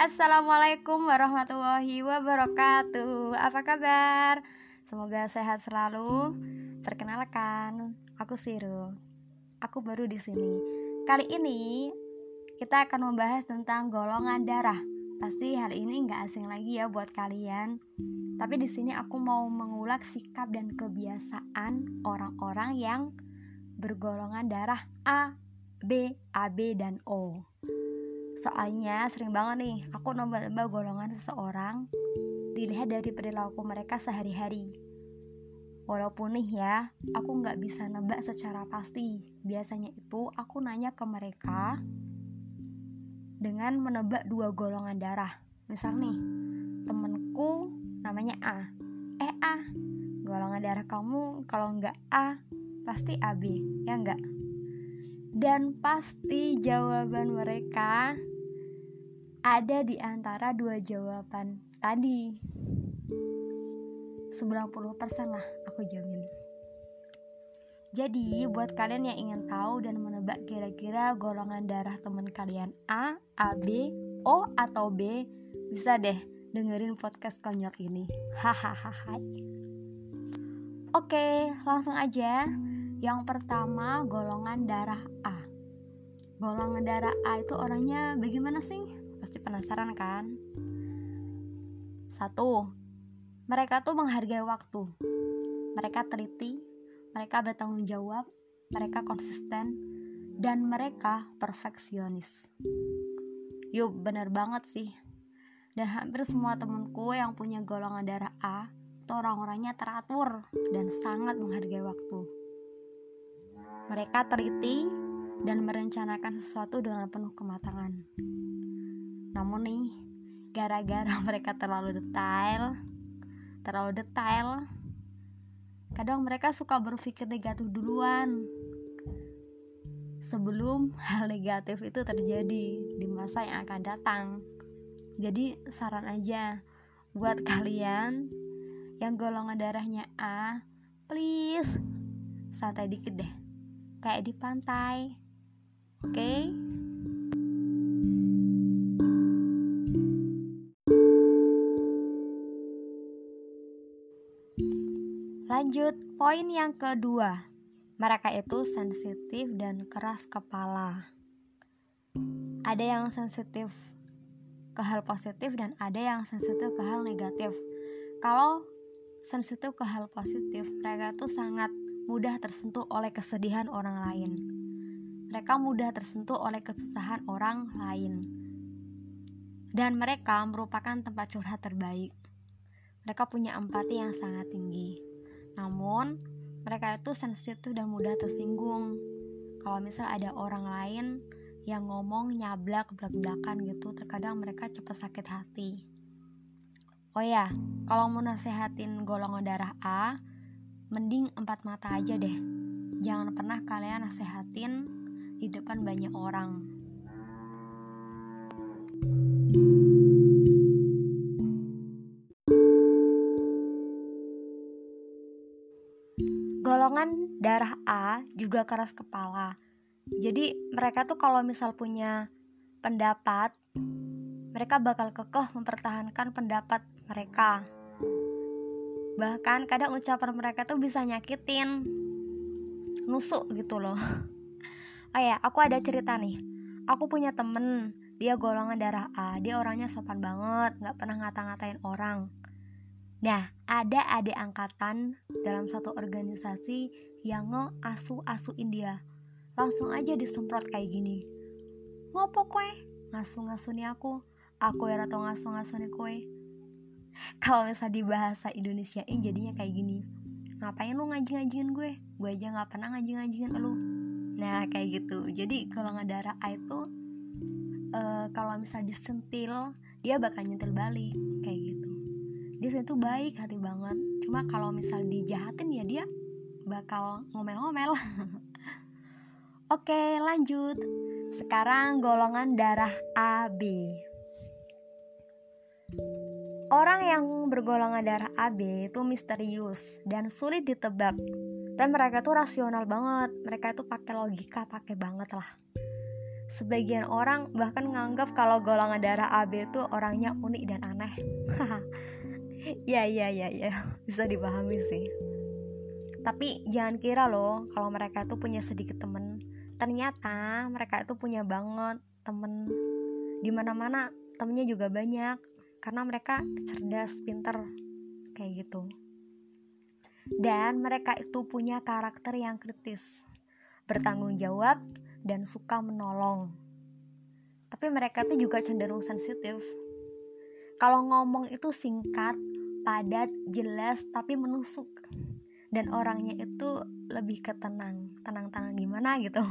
Assalamualaikum warahmatullahi wabarakatuh. Apa kabar? Semoga sehat selalu. Perkenalkan, aku Siru. Aku baru di sini. Kali ini kita akan membahas tentang golongan darah. Pasti hal ini nggak asing lagi ya buat kalian. Tapi di sini aku mau mengulas sikap dan kebiasaan orang-orang yang bergolongan darah A, B, AB, dan O Soalnya sering banget nih aku nambah-nambah golongan seseorang dilihat dari perilaku mereka sehari-hari. Walaupun nih ya, aku nggak bisa nebak secara pasti. Biasanya itu aku nanya ke mereka dengan menebak dua golongan darah. Misal nih, temenku namanya A. Eh A, golongan darah kamu kalau nggak A pasti AB, ya nggak? Dan pasti jawaban mereka ada di antara dua jawaban tadi. 90% lah aku jamin. Jadi buat kalian yang ingin tahu dan menebak kira-kira golongan darah teman kalian A, AB, O atau B bisa deh dengerin podcast konyol ini. Hahaha. Oke langsung aja. Yang pertama golongan darah A. Golongan darah A itu orangnya bagaimana sih? Pasti penasaran kan? Satu, mereka tuh menghargai waktu. Mereka teliti, mereka bertanggung jawab, mereka konsisten, dan mereka perfeksionis. Yuk, bener banget sih. Dan hampir semua temenku yang punya golongan darah A itu orang-orangnya teratur dan sangat menghargai waktu. Mereka teliti dan merencanakan sesuatu dengan penuh kematangan. Namun nih, gara-gara mereka terlalu detail, terlalu detail, kadang mereka suka berpikir negatif duluan. Sebelum hal negatif itu terjadi di masa yang akan datang. Jadi saran aja buat kalian yang golongan darahnya A, please santai dikit deh. Kayak di pantai. Oke? Okay? Lanjut, poin yang kedua. Mereka itu sensitif dan keras kepala. Ada yang sensitif ke hal positif dan ada yang sensitif ke hal negatif. Kalau sensitif ke hal positif, mereka itu sangat mudah tersentuh oleh kesedihan orang lain. Mereka mudah tersentuh oleh kesusahan orang lain. Dan mereka merupakan tempat curhat terbaik. Mereka punya empati yang sangat tinggi. Namun, mereka itu sensitif dan mudah tersinggung. Kalau misal ada orang lain yang ngomong nyablak belak-belakan gitu, terkadang mereka cepat sakit hati. Oh ya, kalau mau nasehatin golongan darah A, mending empat mata aja deh. Jangan pernah kalian nasehatin di depan banyak orang. Golongan darah A juga keras kepala. Jadi mereka tuh kalau misal punya pendapat, mereka bakal kekeh mempertahankan pendapat mereka. Bahkan kadang ucapan mereka tuh bisa nyakitin, nusuk gitu loh. Oh ya, aku ada cerita nih. Aku punya temen, dia golongan darah A, dia orangnya sopan banget, gak pernah ngata-ngatain orang. Nah, ada adik angkatan dalam satu organisasi yang nge-asu-asu India. Langsung aja disemprot kayak gini. Ngopo kue? Ngasu-ngasu nih aku. Aku ya atau ngasu-ngasu nih kue. Kalau misal di bahasa Indonesia ini jadinya kayak gini. Ngapain lu ngajing-ngajingin gue? Gue aja gak pernah ngajing-ngajingin lu. Nah, kayak gitu. Jadi kalau nggak darah A itu uh, kalau misal disentil, dia bakal nyentil balik kayak gitu dia tuh baik hati banget cuma kalau misal dijahatin ya dia bakal ngomel-ngomel oke lanjut sekarang golongan darah AB Orang yang bergolongan darah AB itu misterius dan sulit ditebak. Dan mereka tuh rasional banget. Mereka tuh pakai logika, pakai banget lah. sebagian orang bahkan nganggap kalau golongan darah AB itu orangnya unik dan aneh ya ya ya ya bisa dipahami sih. Tapi jangan kira loh kalau mereka itu punya sedikit temen. Ternyata mereka itu punya banget temen. Di mana-mana temennya juga banyak. Karena mereka cerdas pinter kayak gitu. Dan mereka itu punya karakter yang kritis bertanggung jawab dan suka menolong. Tapi mereka tuh juga cenderung sensitif. Kalau ngomong itu singkat, padat, jelas, tapi menusuk. Dan orangnya itu lebih ketenang, tenang-tenang gimana gitu.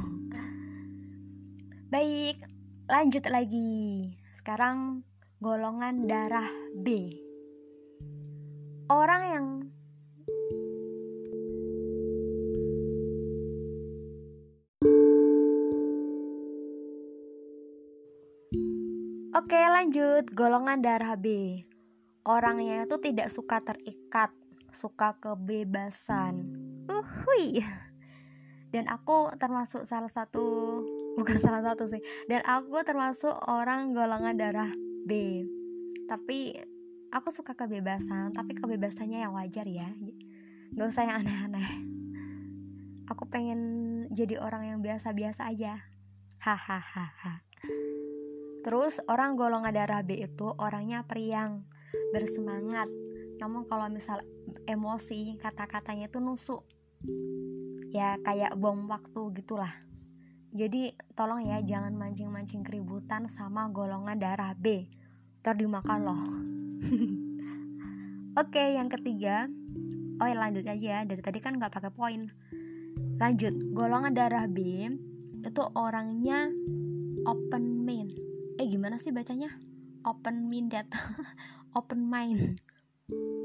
Baik, lanjut lagi. Sekarang golongan darah B. Orang yang Oke lanjut Golongan darah B Orangnya itu tidak suka terikat Suka kebebasan. Uhui Dan aku termasuk salah satu Bukan salah satu sih. Dan aku termasuk orang golongan darah B. Tapi aku suka kebebasan Tapi kebebasannya yang wajar ya. Gak usah yang aneh-aneh. Aku pengen jadi orang yang biasa-biasa aja. Hahaha. Terus orang golongan darah B itu orangnya periang, bersemangat. Namun kalau misal emosi, kata-katanya itu nusuk. Ya kayak bom waktu gitulah. Jadi tolong ya jangan mancing-mancing keributan sama golongan darah B. Ntar dimakan loh. Oke, yang ketiga. Oh ya lanjut aja ya. Dari tadi kan nggak pakai poin. Lanjut, golongan darah B itu orangnya open mind eh gimana sih bacanya open minded open mind.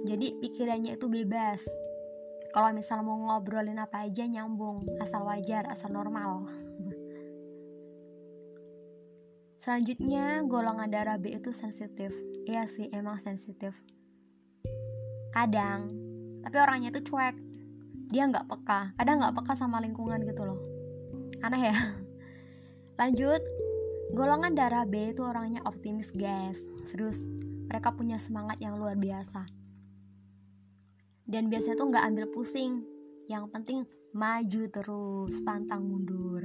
Jadi pikirannya itu bebas. Kalau misal mau ngobrolin apa aja nyambung. Asal wajar asal normal. Selanjutnya golongan darah B itu sensitif. Iya sih emang sensitif. Kadang. Tapi orangnya itu cuek. Dia nggak peka. Kadang nggak peka sama lingkungan gitu loh. Aneh ya. Lanjut. Golongan darah B itu orangnya optimis guys. Serius Mereka punya semangat yang luar biasa. Dan biasanya tuh gak ambil pusing. Yang penting maju terus Pantang mundur.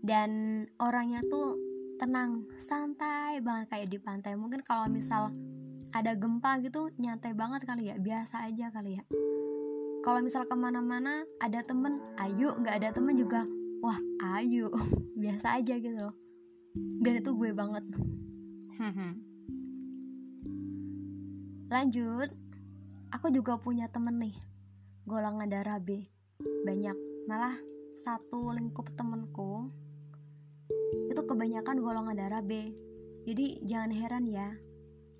Dan orangnya tuh tenang Santai banget kayak di pantai. Mungkin kalau misal ada gempa gitu Nyantai banget kali ya Biasa aja kali ya. Kalau misal ke mana-mana ada temen ayo. Nggak ada temen juga wah ayo. Biasa aja gitu loh. Dan itu gue banget lanjut. Aku juga punya temen nih. Golongan darah B. Banyak. Malah satu lingkup temenku itu kebanyakan golongan darah B. Jadi jangan heran ya.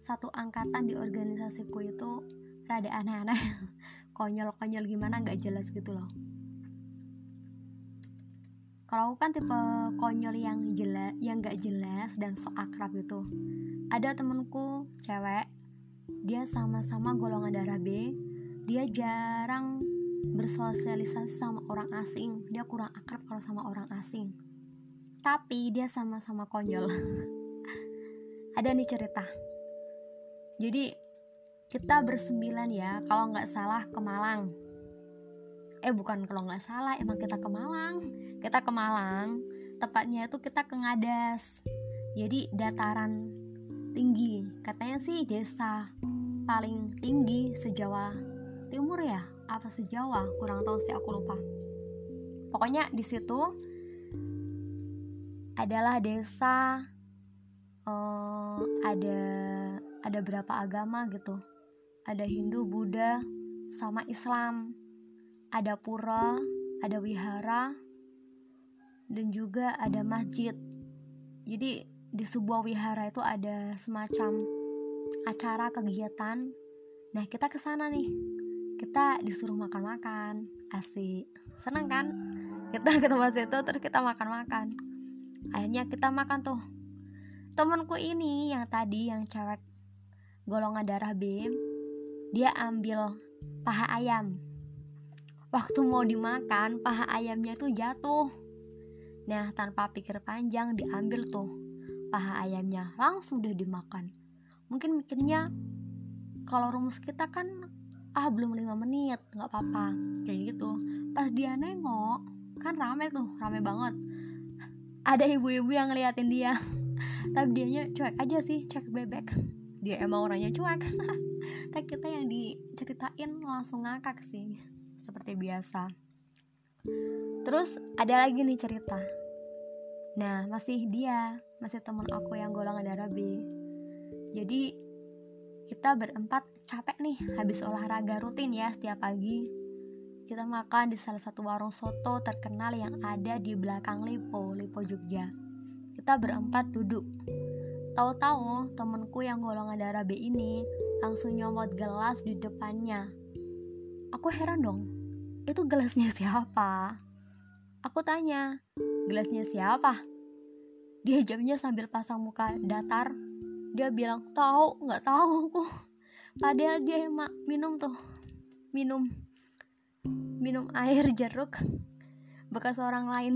Satu angkatan di organisasiku itu rada aneh-aneh. Konyol-konyol gimana nggak jelas gitu loh. Kalau aku kan tipe konyol yang jelas yang gak jelas dan so akrab gitu. Ada temenku cewek dia sama-sama golongan darah B. Dia jarang bersosialisasi sama orang asing. Dia kurang akrab kalau sama orang asing. Tapi dia sama-sama konyol. Ada nih cerita. Jadi kita bersembilan ya kalau nggak salah ke Malang. Eh bukan kalau nggak salah emang kita ke Malang. Kita ke Malang tepatnya itu kita ke Ngadas jadi dataran tinggi. Katanya sih desa paling tinggi sejawa timur ya? Apa sejawa? Kurang tahu sih aku lupa. Pokoknya di situ adalah desa uh, ada ada berapa agama gitu. Ada Hindu Buddha sama Islam. Ada pura, ada wihara, dan juga ada masjid. Jadi di sebuah wihara itu ada semacam acara kegiatan. Nah kita ke sana nih, kita disuruh makan-makan, asik, seneng kan? Kita ke tempat situ terus kita makan-makan. Akhirnya kita makan tuh. Temenku ini yang tadi yang cewek golongan darah B, dia ambil paha ayam waktu mau dimakan paha ayamnya tuh jatuh Nah, tanpa pikir panjang diambil tuh paha ayamnya, langsung udah dimakan. Mungkin mikirnya kalau rumus kita kan ah belum lima menit, nggak apa-apa kayak gitu. Pas dia nengok, kan rame tuh, rame banget. Ada ibu-ibu yang ngeliatin dia, tapi dianya cuek aja sih, cuek bebek. Dia emang orangnya cuek. tapi kita yang diceritain langsung ngakak sih, seperti biasa. Terus ada lagi nih cerita. Nah, masih dia, masih teman aku yang golongan darah B. Jadi kita berempat capek nih habis olahraga rutin ya setiap pagi. Kita makan di salah satu warung soto terkenal yang ada di belakang Lipo, Lipo Jogja. Kita berempat duduk. Tahu-tahu temenku yang golongan darah B ini langsung nyomot gelas di depannya. Aku heran dong, itu gelasnya siapa? Aku tanya, gelasnya siapa? Dia jawabnya sambil pasang muka datar. Dia bilang, tahu, nggak tahu aku. Padahal dia emak minum tuh, minum, minum air jeruk bekas orang lain.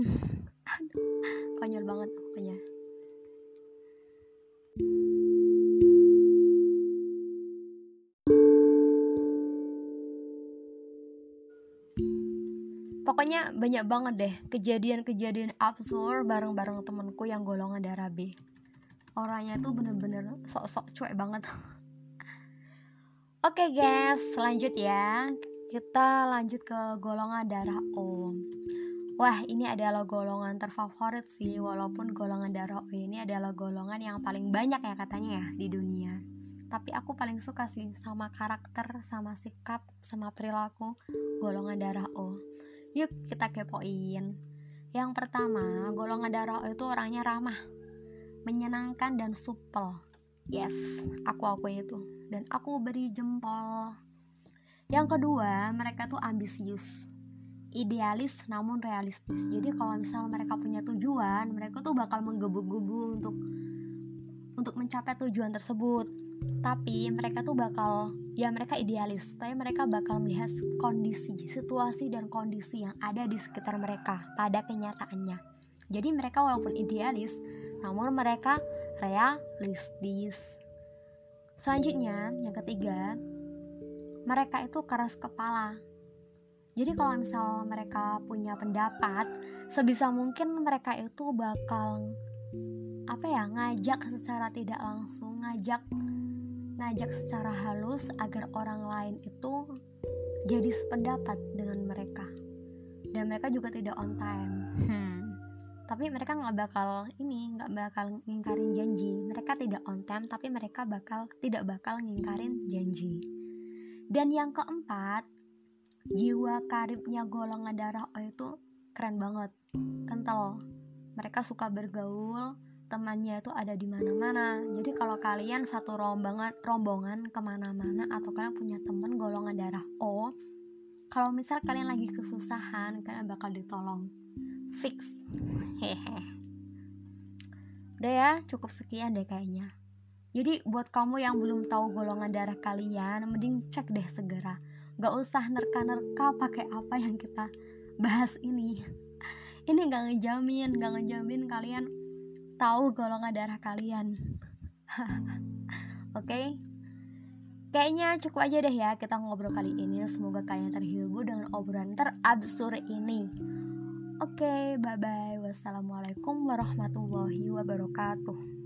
konyol banget pokoknya. Pokoknya banyak banget deh kejadian-kejadian absurd bareng-bareng temenku yang golongan darah B. Orangnya tuh bener-bener sok-sok cuek banget. Oke okay guys lanjut ya. Kita lanjut ke golongan darah O. Wah ini adalah golongan terfavorit sih Walaupun golongan darah O ini adalah golongan yang paling banyak ya katanya ya di dunia. Tapi aku paling suka sih sama karakter, sama sikap, sama perilaku golongan darah O Yuk kita kepoin. Yang pertama, golongan darah itu orangnya ramah, menyenangkan dan supel. Yes, aku aku itu. Dan aku beri jempol. Yang kedua, mereka tuh ambisius. Idealis namun realistis. Jadi kalau misal mereka punya tujuan, mereka tuh bakal menggebu-gebu untuk untuk mencapai tujuan tersebut tapi mereka tuh bakal ya mereka idealis tapi mereka bakal melihat kondisi situasi dan kondisi yang ada di sekitar mereka pada kenyataannya. Jadi mereka walaupun idealis namun mereka realistis. Selanjutnya yang ketiga mereka itu keras kepala. Jadi kalau misal mereka punya pendapat sebisa mungkin mereka itu bakal apa ya ngajak secara tidak langsung ngajak ngajak secara halus agar orang lain itu jadi sependapat dengan mereka. Dan mereka juga tidak on time. Hmm. tapi mereka nggak bakal ini nggak bakal ngingkarin janji. Mereka tidak on time tapi mereka bakal tidak bakal ngingkarin janji. Dan yang keempat jiwa karibnya golongan darah O itu keren banget. Kental. Mereka suka bergaul temannya itu ada di mana-mana. Jadi kalau kalian satu rombongan rombongan ke mana-mana atau kalian punya temen golongan darah O kalau misal kalian lagi kesusahan kalian bakal ditolong. Fix. Hehe. Udah ya cukup sekian deh kayaknya. Jadi buat kamu yang belum tahu golongan darah kalian mending cek deh segera. Gak usah nerka-nerka pakai apa yang kita bahas ini. Ini gak ngejamin gak ngejamin kalian tahu golongan darah kalian. Oke. Okay? Kayaknya cukup aja deh ya kita ngobrol kali ini. Semoga kalian terhibur dengan obrolan terabsurd ini. Oke, okay, bye bye. Wassalamualaikum warahmatullahi wabarakatuh.